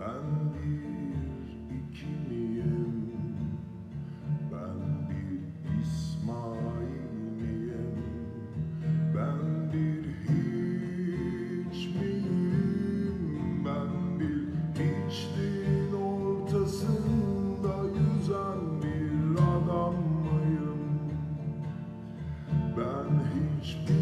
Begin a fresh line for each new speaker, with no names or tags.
Ben bir iki miyim? Ben bir İsmail miyim? Ben bir hiç miyim? Ben bir hiçliğin ortasında yüzen bir adam mıyım? Ben hiçbir